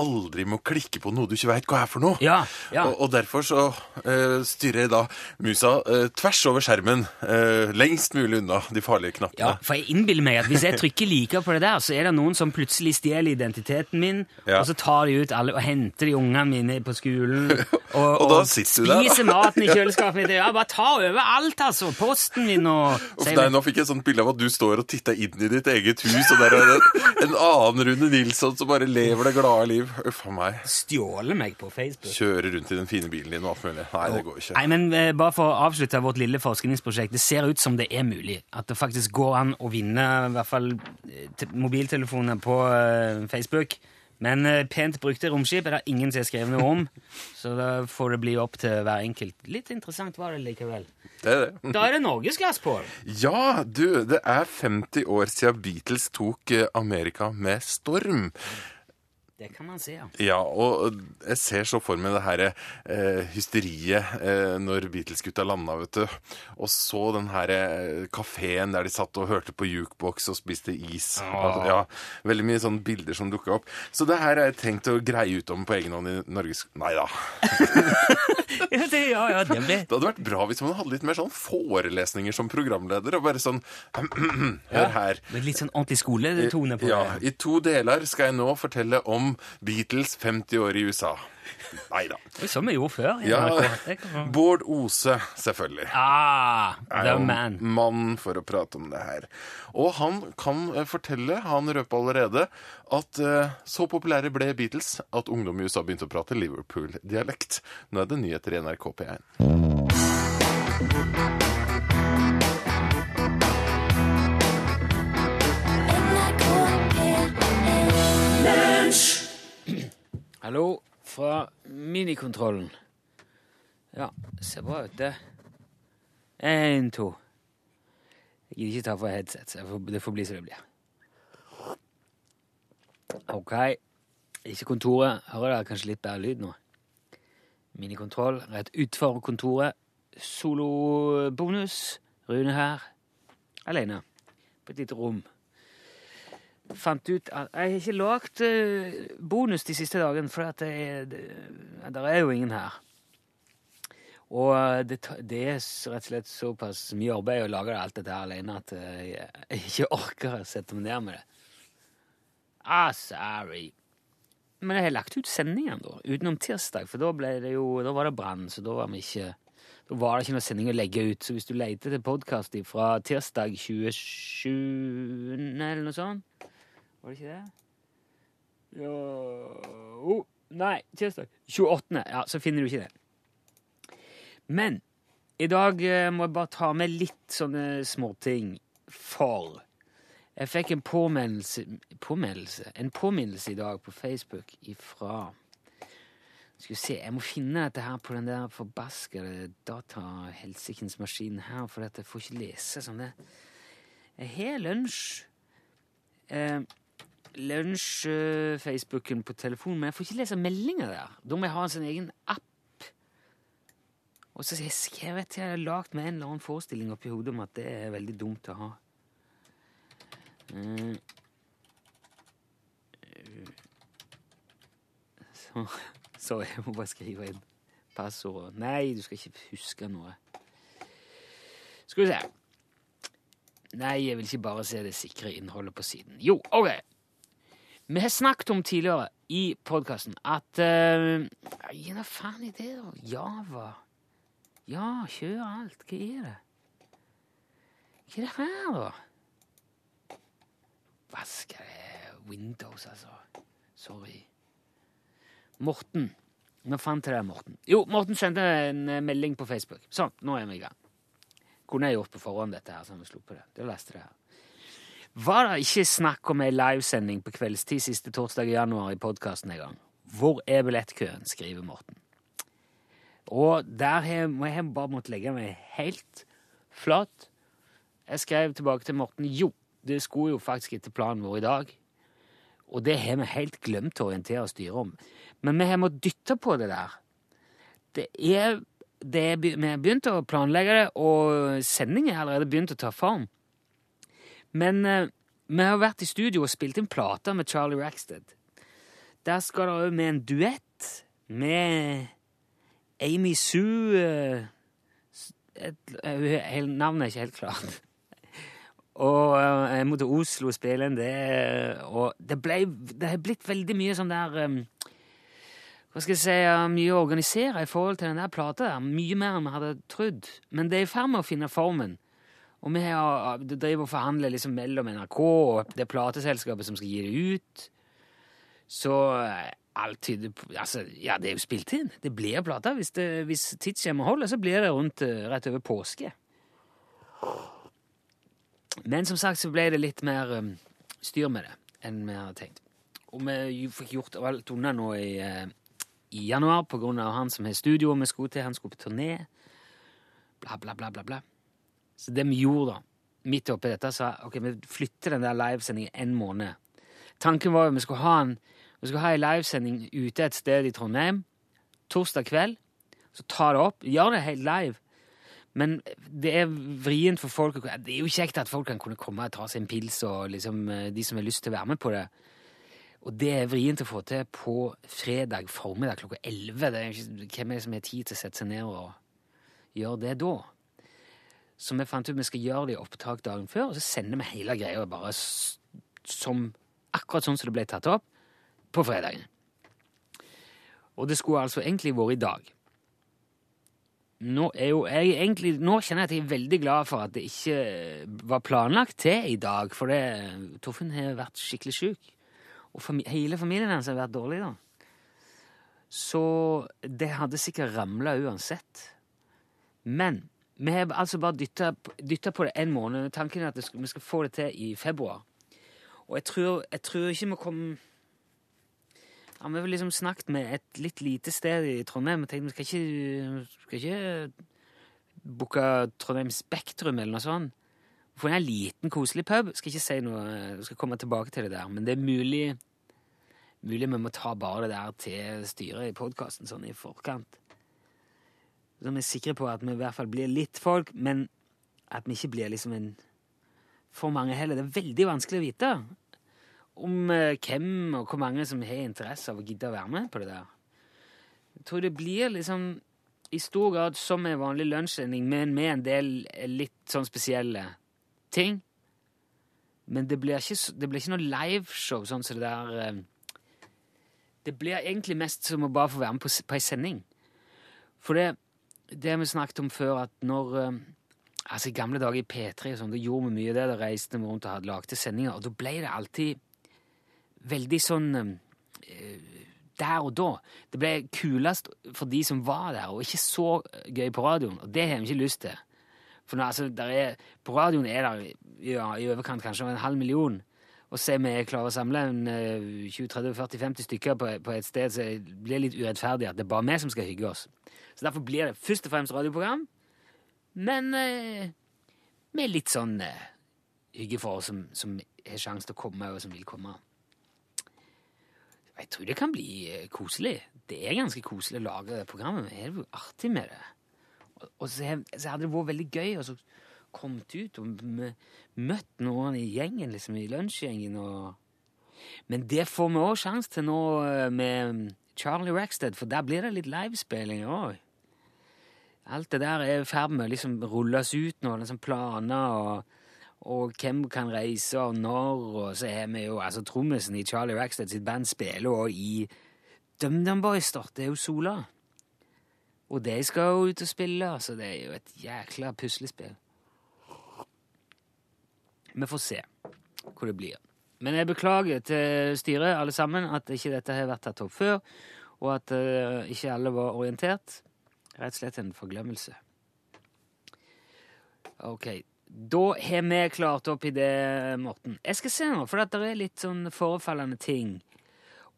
aldri må klikke på noe du ikke veit hva er for noe. Ja, ja. Og, og derfor så uh, styrer jeg da musa uh, tvers over skjermen, uh, lengst mulig unna de farlige knappene. Ja, for jeg innbiller meg at hvis jeg trykker 'liker' på det der, så er det noen som plutselig stjeler identiteten min, Ja. og så tar de ut alle og henter de ungene mine på skolen, og, Og og spiser der, maten i kjøleskapet mitt. Ja, bare ta over alt, altså! Posten min og Uff, nei, nå fikk jeg et sånt bilde av at du står og titter inn i ditt eget hus, og der er det en annen Rune Nilsson som bare lever det glade liv. Uff a meg. Stjåle meg på Facebook. Kjører rundt i den fine bilen din og alt mulig. Nei, det går ikke. Nei, men eh, bare for å avslutte vårt lille forskningsprosjekt. Det ser ut som det er mulig. At det faktisk går an å vinne i hvert fall eh, te- mobiltelefoner på eh, Facebook. Men eh, pent brukte romskip er det ingen som har skrevet noe om, så da får det bli opp til hver enkelt. Litt interessant var det likevel. Det er det. Da er det norgesglass, Pål. Ja, du, det er 50 år siden Beatles tok eh, Amerika med storm. Det kan man se, ja. Ja, og jeg ser så for meg det her eh, hysteriet eh, når Beatles-gutta landa, vet du. Og så den her eh, kafeen der de satt og hørte på jukebox og spiste is. Altså, ja, veldig mye sånne bilder som dukka opp. Så det her har jeg tenkt å greie ut om på egen hånd i Norges Nei da. Ja, det, ja, ja, det ble... Det hadde vært bra hvis man hadde litt mer sånn forelesninger som programleder. Og bare sånn Hør her. Det ble litt sånn ordentlig skoletone på Ja. I to deler skal jeg nå fortelle om Beatles 50 år i USA. Nei da. Som vi gjorde før. Ja, Bård Ose, selvfølgelig. Ah, the man. mannen for å prate om det her. Og han kan eh, fortelle, han røper allerede, at eh, så populære ble Beatles at ungdom i USA begynte å prate Liverpool-dialekt. Nå er det nyheter i NRK P1. Hallo, fra minikontrollen. Ja, ser bra ut, det. En, to. Jeg gidder ikke ta på headset, så det får bli som det blir. Ok. Ikke kontoret. Hører dere kanskje litt bedre lyd nå? Minikontroll rett utfor kontoret. Solobonus. Rune her. Alene. På et lite rom. Fant ut at jeg har ikke lagd eh, bonus de siste dagene, for det, er- det, det, er jo ingen her. Og eh, det, det er rett og slett såpass mye arbeid å lage alt dette her alene at eh, jeg, ikke orker å sette meg ned med det. Ah, sorry. Men jeg har lagt ut sendingen, da, utenom tirsdag, for da, jo, da var det brann, så da var ikke da var det ikke noe sending å legge ut. Så hvis du leter til podkast fra tirsdag 27. eller noe sånt Var det ikke det? Jo oh, Nei, tirsdag 28. Ja, så finner du ikke det. Men i dag eh, må jeg bare ta med litt sånne småting. For jeg fikk en påminnelse, påminnelse En påminnelse i dag på Facebook ifra Skal vi se, jeg må finne dette her på den der forbaskede datahelsikens maskinen her, for jeg får ikke lese sånn det. Jeg har lunsj. Eh, Lunsj-Facebooken på telefonen, men jeg får ikke lese meldinger der. Da må jeg ha en sånn egen app. Og så har jeg skrevet jeg har lagd meg en eller annen forestilling oppi hodet om at det er veldig dumt å ha. Eh, så, så jeg må bare skrive inn passordet. Nei, du skal ikke huske noe. Skal vi se. Nei, jeg vil ikke bare se det sikre innholdet på siden. Jo, OK. Vi har snakket om tidligere i podkasten at uh, Gi nå faen i det, da. Java. Ja, kjør alt. Hva er det? Hva er det her, da? Vasker det Windows, altså. Sorry. Morten. Nå fant jeg det, Morten. Jo, Morten sendte en eh, melding på Facebook. Sånn, nå er vi i gang. Kunne jeg gjort på forhånd dette her, så vi sluppet det. Det leste det her. Var det ikke snakk om ei livesending på kveldstid siste torsdag i januar i podkasten en gang? Hvor er billettkøen? skriver Morten. Og der har jeg bare måttet legge meg helt flat. Jeg skrev tilbake til Morten jo, det skulle jo faktisk etter planen vår i dag. Og det har vi helt glemt å orientere og styre om. Men vi har måttet dytte på det der. Det er, det er, vi har begynt å planlegge det, og sendingen har allerede begynt å ta form. Men eh, vi har vært i studio og spilt inn plater med Charlie Rackstead. Der skal det òg med en duett med Amy Sue eh, eh, Navnet er ikke helt klart. Og eh, jeg må til Oslo og spille inn det. Og det, ble, det har blitt veldig mye sånn der um, Hva skal jeg si Mye å organisere i forhold til den der plata. Mye mer enn vi hadde trodd. Men det er i ferd med å finne formen. Og vi har, driver og forhandler liksom mellom NRK og det plateselskapet som skal gi det ut. Så alt tyder på Altså, ja, det er jo spilt inn. Det blir plata. Hvis, det, hvis tidsskjemaet holder, så blir det rundt rett over påske. Men som sagt så ble det litt mer um, styr med det enn vi hadde tenkt. Og vi fikk gjort alt unna nå i, uh, i januar av han som har studio vi skulle til. Han skulle på turné. Bla, bla, bla, bla, bla. Så vi gjorde da, midt oppi dette, sa ok, vi flytter den der livesendingen en måned. Tanken var jo vi skulle ha en vi skulle ha en livesending ute et sted i Trondheim torsdag kveld. Så ta det opp. Gjør det helt live. Men det er vrient for folk Det er jo kjekt at folk kan kunne komme og ta seg en pils, og liksom, de som har lyst til å være med på det. Og det er vrient å få til på fredag formiddag klokka 11. Det er ikke, hvem er det som har tid til å sette seg ned og gjøre det da? Så vi fant ut vi skal gjøre det i opptak dagen før, og så sender vi hele greia bare som, akkurat sånn som det ble tatt opp, på fredagen. Og det skulle altså egentlig vært i dag. Nå, jo jeg egentlig, nå kjenner jeg at jeg er veldig glad for at det ikke var planlagt til i dag, for det, Torfinn har vært skikkelig syk. Og fami hele familien hans har vært dårlig, da. Så det hadde sikkert ramla uansett. Men vi har altså bare dytta, på det en måned. Tanken er at vi skal få det til i februar. Og jeg tror, jeg tror ikke vi kom ja, Vi har liksom snakket med et litt lite sted i Trondheim og tenkte vi skal ikke, skal ikke booke Trondheim Spektrum eller noe sånt. Få en liten, koselig pub. Skal ikke si noe, skal komme tilbake til det der. Men det er mulig, mulig vi må ta bare det der til styret i podkasten sånn i forkant. Så vi er sikre på at vi i hvert fall blir litt folk, men at vi ikke blir liksom en for mange heller. Det er veldig vanskelig å vite om eh, hvem og hvor mange som har interesse av å gidde å være med på det der. Jeg tror det blir liksom i stor grad som en vanlig lunsjsending, men med en del litt sånn spesielle ting. Men det blir ikke, det blir ikke noe liveshow sånn som det der eh, Det blir egentlig mest som å bare få være med på, på ei sending. For det, det vi snakket om før, at når eh, Altså I gamle dager i P3 og sånn, da gjorde vi mye det. Da reiste vi rundt og hadde lagde sendinger, og da ble det alltid veldig sånn eh, der og da. Det ble kulest for de som var der, og ikke så gøy på radioen. Og det har vi ikke lyst til. For nå, altså, er, På radioen er det ja, i overkant kanskje en halv million. Og se om jeg klarer å samle en eh, 20-30-40-50 stykker på, på et sted, så blir det litt urettferdig at det er bare vi som skal hygge oss. Så derfor blir det først og fremst radioprogram, men eh, med litt sånn eh, hygge for oss som, som har sjanse til å komme, og som vil komme. Jeg tror det kan bli eh, koselig. Det er ganske koselig å lage det programmet. Det er jo artig med det. Og, og så, så hadde det vært veldig gøy og så kommet ut og møtt noen i gjengen, liksom i lunsjgjengen. Men det får vi òg sjanse til nå eh, med Charlie Rackstead, for der blir det litt livespilling òg. Alt det der er i ferd med å liksom rulles ut nå, liksom planer og, og hvem kan reise og når, og så er vi jo altså Trommisen i Charlie Rackstead sitt band spiller òg i DumDum Boys, da. Det er jo Sola. Og de skal jo ut og spille, så det er jo et jækla puslespill. Vi får se hvor det blir. Men jeg beklager til styret, alle sammen, at ikke dette har vært tatt opp før, og at uh, ikke alle var orientert. Rett og slett en forglemmelse. Ok, da har vi klart opp i det, Morten. Jeg skal se nå, for det er litt sånn forefallende ting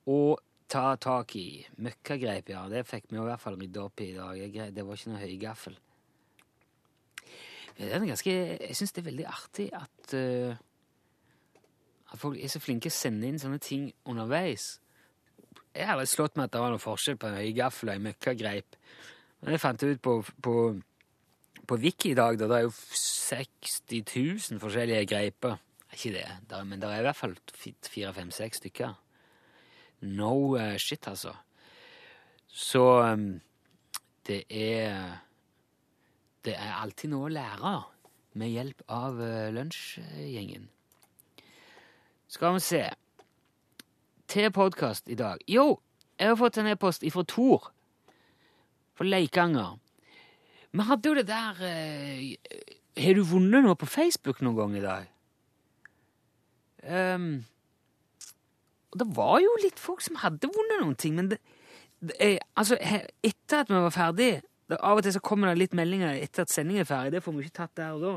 å ta tak i. Møkkagreip, ja. Det fikk vi i hvert fall rydda opp i i dag. Det var ikke noe høygaffel. Ganske, jeg syns det er veldig artig at, uh, at folk er så flinke å sende inn sånne ting underveis. Jeg har slått meg at det var noen forskjell på en høygaffel og en møkkagreip. Men jeg fant ut på, på, på Wiki i dag, da det er jo 60 000 forskjellige greiper. Ikke det, der, men det er i hvert fall fire-fem-seks stykker. No eh, shit, altså. Så um, det er Det er alltid noe å lære med hjelp av uh, lunsjgjengen. Skal vi se Til podkast i dag. Jo, jeg har fått en e-post ifra Tor. For Leikanger. Vi hadde jo det der eh, Har du vunnet noe på Facebook noen gang i dag? Um, det var jo litt folk som hadde vunnet noen ting, men det, det er, altså, etter at vi var ferdig det, Av og til så kommer det litt meldinger etter at sendingen er ferdig. Det får vi ikke tatt der og da.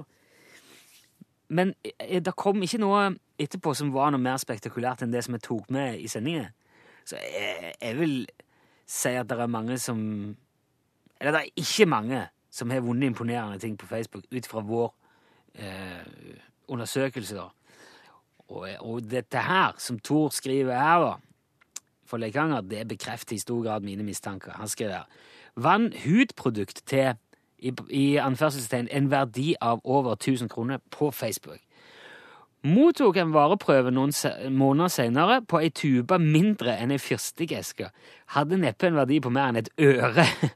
Men eh, det kom ikke noe etterpå som var noe mer spektakulært enn det som jeg tok med i sendingen. Så jeg, jeg vil si at det er mange som Eller det er ikke mange som har vunnet imponerende ting på Facebook ut fra vår eh, undersøkelse, da. Og, og dette her, som Tor skriver her, da, for Leikanger, det bekrefter i stor grad mine mistanker. Han skriver her Vann hudprodukt til i, i anførselstegn en verdi av over 1000 kroner på Facebook. Mottok en vareprøve noen se måneder senere på ei tube mindre enn ei fyrstikkeske. Hadde neppe en verdi på mer enn et øre.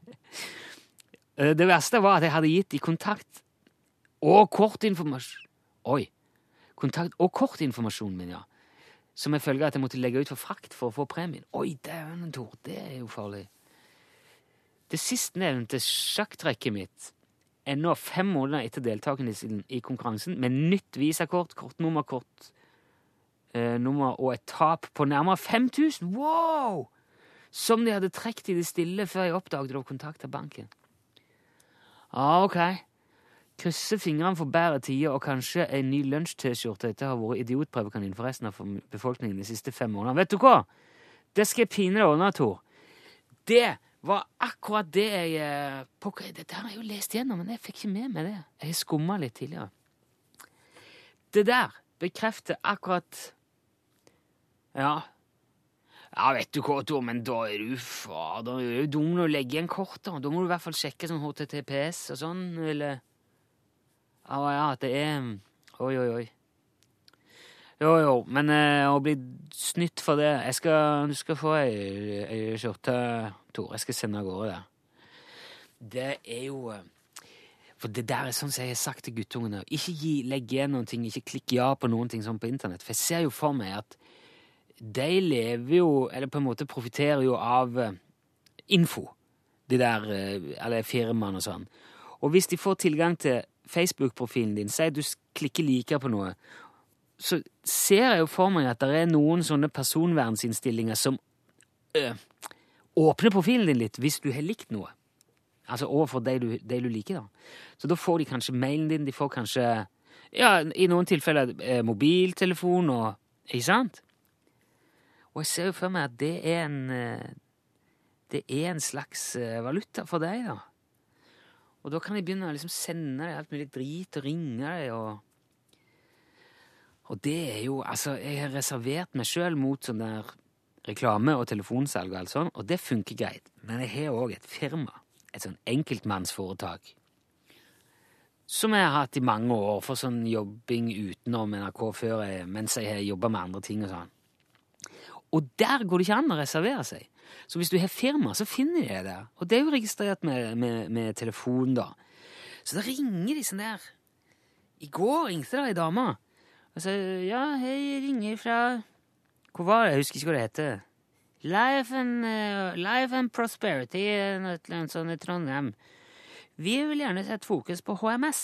Eh, Det verste var at jeg hadde gitt i kontakt og kortinformasjon Oi. Kontakt og kortinformasjonen min, ja. Som jeg følge at jeg måtte legge ut for frakt for å få premien. Oi, dæven, Tor, det er jo farlig. Det sistnevnte sjakktrekket mitt er nå fem måneder etter deltakelsen i konkurransen med nytt visakort, kortnummer, kort, eh, og et tap på nærmere 5000. Wow! Som de hadde trukket i det stille før jeg oppdaget det og kontakta banken. Ah, ok. Krysser fingrene for bedre tider og kanskje en ny lunsj-T-skjorte etter å ha vært idiotprøvekanin for resten av befolkningen de siste fem månedene. Vet du hva? Det skal jeg pine deg ordne, Tor. Det var akkurat det jeg eh, Pokker, dette har jeg jo lest gjennom, men jeg fikk ikke med meg det. Jeg har skumma litt tidligere. Det der bekrefter akkurat Ja. Ja, vet du hva, Tor, men da er du fader, du er jo dum når du legger igjen kort, da. Da må du i hvert fall sjekke sånn HTTPS og sånn, eller Ja, ja, at det er Oi, oi, oi. Jo, jo, men eh, å bli snytt for det jeg skal, Du skal få ei, ei skjorte, Tor. Jeg skal sende av gårde det. Det er jo eh, For det der er sånn som jeg har sagt til guttungene. Ikke gi, legg igjen noen ting, ikke klikk ja på noen ting sånn på internett. For jeg ser jo for meg at de lever jo, eller på en måte profitterer jo av eh, info. De der, eller firmaene og sånn. Og hvis de får tilgang til Facebook-profilen din, si du klikker like på noe, så ser jeg jo for meg at det er noen sånne personvernsinnstillinger som øh, åpner profilen din litt hvis du har likt noe. Altså overfor de du, de du liker, da. Så da får de kanskje mailen din, de får kanskje ja, i noen tilfeller eh, mobiltelefon og Ikke sant? Og jeg ser jo for meg at det er en Det er en slags valuta for deg, da. Og da kan jeg begynne å liksom sende deg alt mulig drit og ringe deg og Og det er jo Altså, jeg har reservert meg sjøl mot sånn der reklame og telefonsalg og alt sånt, og det funker greit. Men jeg har òg et firma. Et sånn enkeltmannsforetak. Som jeg har hatt i mange år for sånn jobbing utenom NRK før jeg, mens jeg har jobba med andre ting og sånn. Og der går det ikke an å reservere seg. Så hvis du har firma, så finner de det der. Og det er jo registrert med, med, med telefon, da. Så da ringer de sånn der. I går ringte det ei dame. Og så ja, jeg ringer fra Hvor var det? Jeg husker ikke hva det heter. Life and, uh, Life and Prosperity, eh, noe eller sånt i Trondheim. Vi vil gjerne sette fokus på HMS.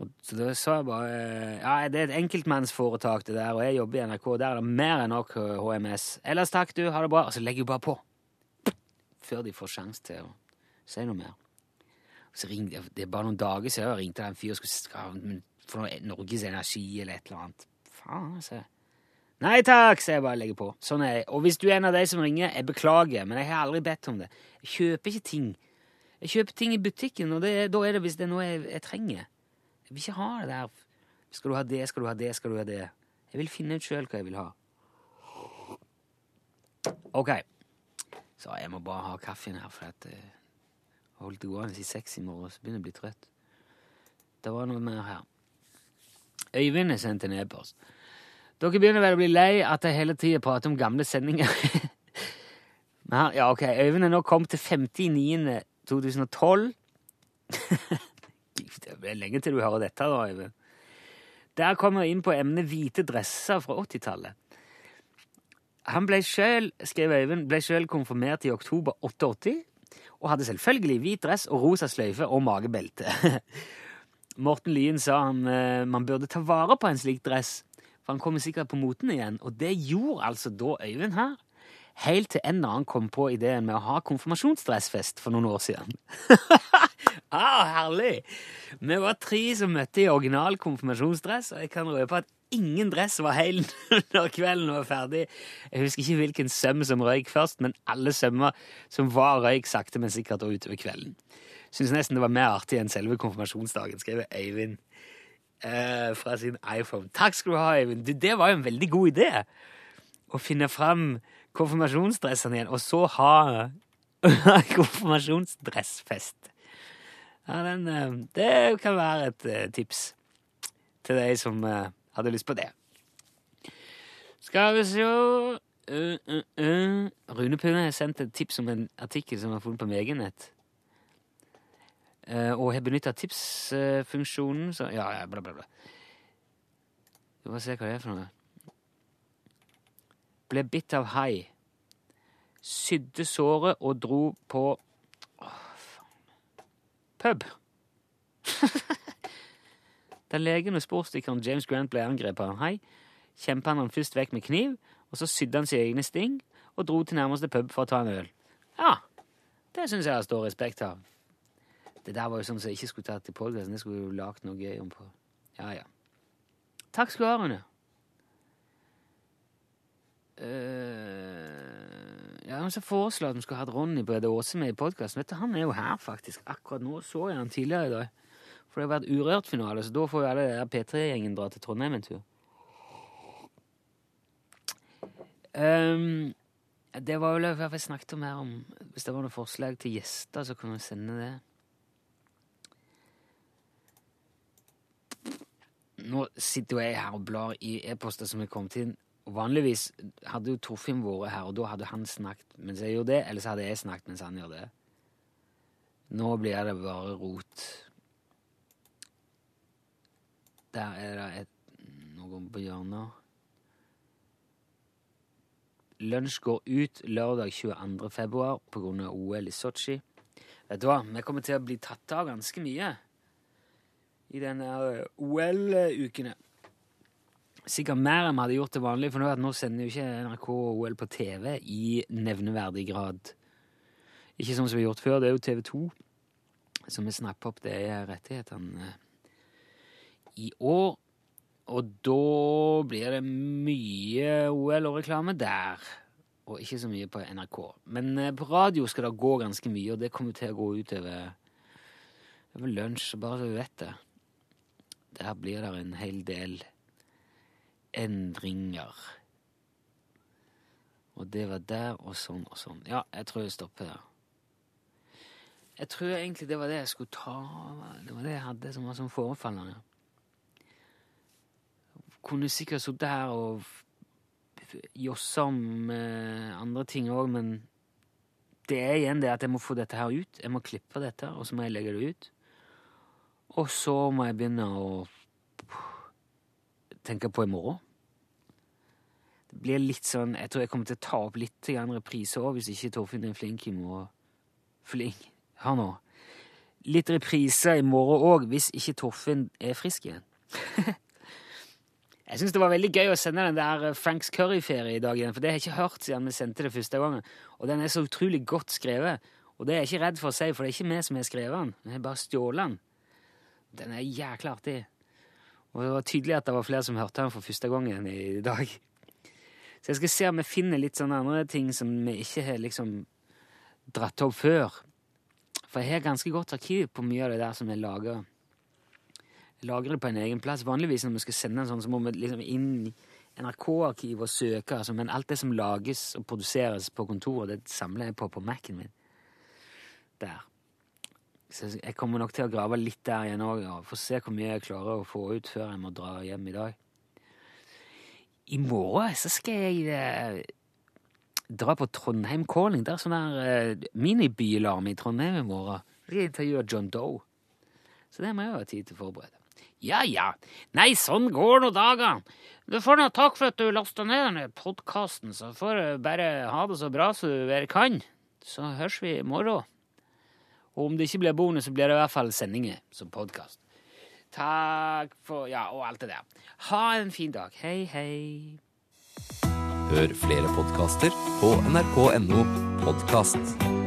Og så da sa jeg bare Ja, det er et enkeltmannsforetak, det der, og jeg jobber i NRK. Der er det mer enn nok eh, HMS. Ellers takk, du. Ha det bra. Og så legger hun bare på. Før de får sjanse til å si noe mer. Og Så ringte jeg, Det er bare noen dager siden jeg ringte en fyr og skulle få noe Norges Energi eller et eller annet. Faen, altså. Nei takk, så jeg bare legger på. Sånn er det. Og hvis du er en av de som ringer, jeg beklager, men jeg har aldri bedt om det. Jeg kjøper ikke ting. Jeg kjøper ting i butikken, og det, da er det hvis det er noe jeg, jeg trenger. Jeg vil ikke ha det der Skal du ha det, skal du ha det, skal du ha det. Jeg vil finne ut sjøl hva jeg vil ha. Ok. Så jeg må bare ha kaffen her, for at eh, jeg holdt det gående i seks i morgen, så begynner jeg å bli trøtt. Det var noe mer her. Øyvind har sendt en e-post. Dere begynner vel å bli lei at jeg hele tida prater om gamle sendinger. Ja, ok, Øyvind er nå kommet til 50.9.2012. det er lenge til du hører dette, da, Øyvind. Der kommer jeg inn på emnet hvite dresser fra 80-tallet. Han ble sjøl, skrev Øyvind, ble selv konfirmert i oktober 88, og hadde selvfølgelig hvit dress og rosa sløyfe og magebelte. Morten Lyen sa han eh, man burde ta vare på en slik dress, for han kommer sikkert på moten igjen. Og det gjorde altså da Øyvind her. Helt til en annen kom på ideen med å ha konfirmasjonsdressfest for noen år siden. ah, herlig! Vi var tre som møtte i original konfirmasjonsdress, og jeg kan røpe at ingen dress var heil når kvelden var ferdig. Jeg husker ikke hvilken søm som røyk først, men alle sømmer som var røyk sakte, men sikkert utover kvelden. Syns nesten det var mer artig enn selve konfirmasjonsdagen, skrev Eivind eh, fra sin iPhone. Takk skal du ha, Eivind. Du, det var jo en veldig god idé! Å finne fram konfirmasjonsdressene igjen, og så ha konfirmasjonsdressfest. Ja, den, eh, det kan være et eh, tips til deg som eh, hadde lyst på det. Skal vi se uh, uh, uh. Rune Pune har sendt et tips om en artikkel som er funnet på VG-nett. Uh, og har benytta tipsfunksjonen, så Ja, ja, bla, bla, bla. Vi får se hva det er for noe. Ble bitt av hai. Sydde såret og dro på Åh, faen. Pub. Da legen og sportsdykkeren James Grant ble angrepet av en hai, kjempa han han først vekk med kniv, og så sydde han sine egne sting og dro til nærmeste pub for å ta en øl. Ja, det syns jeg det stor respekt av. Det der var jo sånn som jeg ikke skulle tatt til podkasten. Det skulle jo lagd noe gøy om på. Ja, ja. Takk skal du ha, Rune. Uh, ja, han som foreslo at vi skulle hatt Ronny Brede Aase med i podkasten. Han er jo her, faktisk. Akkurat nå så jeg han tidligere i dag. For det har vært Urørt-finale, så da får jo alle der P3-gjengen dra til Trondheim en tur. Um, det var vel hva jeg snakket om her om Hvis det var noen forslag til gjester, så kunne vi sende det. Nå sitter jo jeg her og blar i e-poster som er kommet inn. Og Vanligvis hadde jo Torfinn vært her, og da hadde han snakket mens jeg gjorde det, eller så hadde jeg snakket mens han gjorde det. Nå blir det bare rot. Der er det et, noe på hjørnet. Lunsj går ut lørdag 22. februar pga. OL i Sotsji. Vet du hva, vi kommer til å bli tatt av ganske mye i denne OL-ukene. Sikkert mer enn vi hadde gjort til vanlig, for nå sender jo ikke NRK OL på TV i nevneverdig grad. Ikke som vi har gjort før. Det er jo TV 2 som vil snappe opp de rettighetene i år. og da blir det mye OL og reklame der. Og ikke så mye på NRK. Men eh, på radio skal det gå ganske mye, og det kommer til å gå utover over lunsj, bare så du vet det. Der blir det en hel del endringer. Og det var der, og sånn og sånn. Ja, jeg tror jeg stopper der. Jeg tror egentlig det var det jeg skulle ta Det var det jeg hadde som var sånn forefallende. Kunne sikkert sittet her og jossa om eh, andre ting òg, men det er igjen det at jeg må få dette her ut. Jeg må klippe dette, og så må jeg legge det ut. Og så må jeg begynne å tenke på i morgen. Det blir litt sånn Jeg tror jeg kommer til å ta opp litt repriser reprise òg, hvis ikke Torfinn er flink i morgen. Flink? Hør nå. Litt reprise i morgen òg, hvis ikke Torfinn er frisk igjen. jeg syns det var veldig gøy å sende den der Franks curryferie i dag igjen, for det har jeg ikke hørt siden vi sendte det første gangen. Og den er så utrolig godt skrevet. Og det er jeg ikke redd for å si, for det er ikke vi som har skrevet den. Vi har bare stjålet den. Den er jækla artig. Og det var tydelig at det var flere som hørte den for første gangen i dag. Så jeg skal se om vi finner litt sånne andre ting som vi ikke har liksom dratt opp før. For jeg har ganske godt arkiv på mye av det der som jeg lager. Jeg lager det på en egen plass. Vanligvis når vi skal sende en sånn, så må vi liksom inn i NRK-arkivet og søke. Altså, men alt det som lages og produseres på kontoret, det samler jeg på på Mac-en min. Der. Så jeg kommer nok til å grave litt der igjen òg. Ja. Få se hvor mye jeg klarer å få ut før jeg må dra hjem i dag. I morgen så skal jeg eh, dra på Trondheim Calling. Det er sånn der eh, minibylarm i Trondheim i morgen. Jeg skal intervjue John Doe. Så det må jeg jo ha tid til å forberede. Ja, ja. Nei, sånn går nå dagene. Du får nå takk for at du lasta ned denne podkasten, så får du bare ha det så bra som du bare kan. Så høres vi i morgen. Og om det ikke blir bonus, så blir det i hvert fall sendinger som podkast. Takk for Ja, og alt det der. Ha en fin dag. Hei, hei. Hør flere podkaster på nrk.no podkast.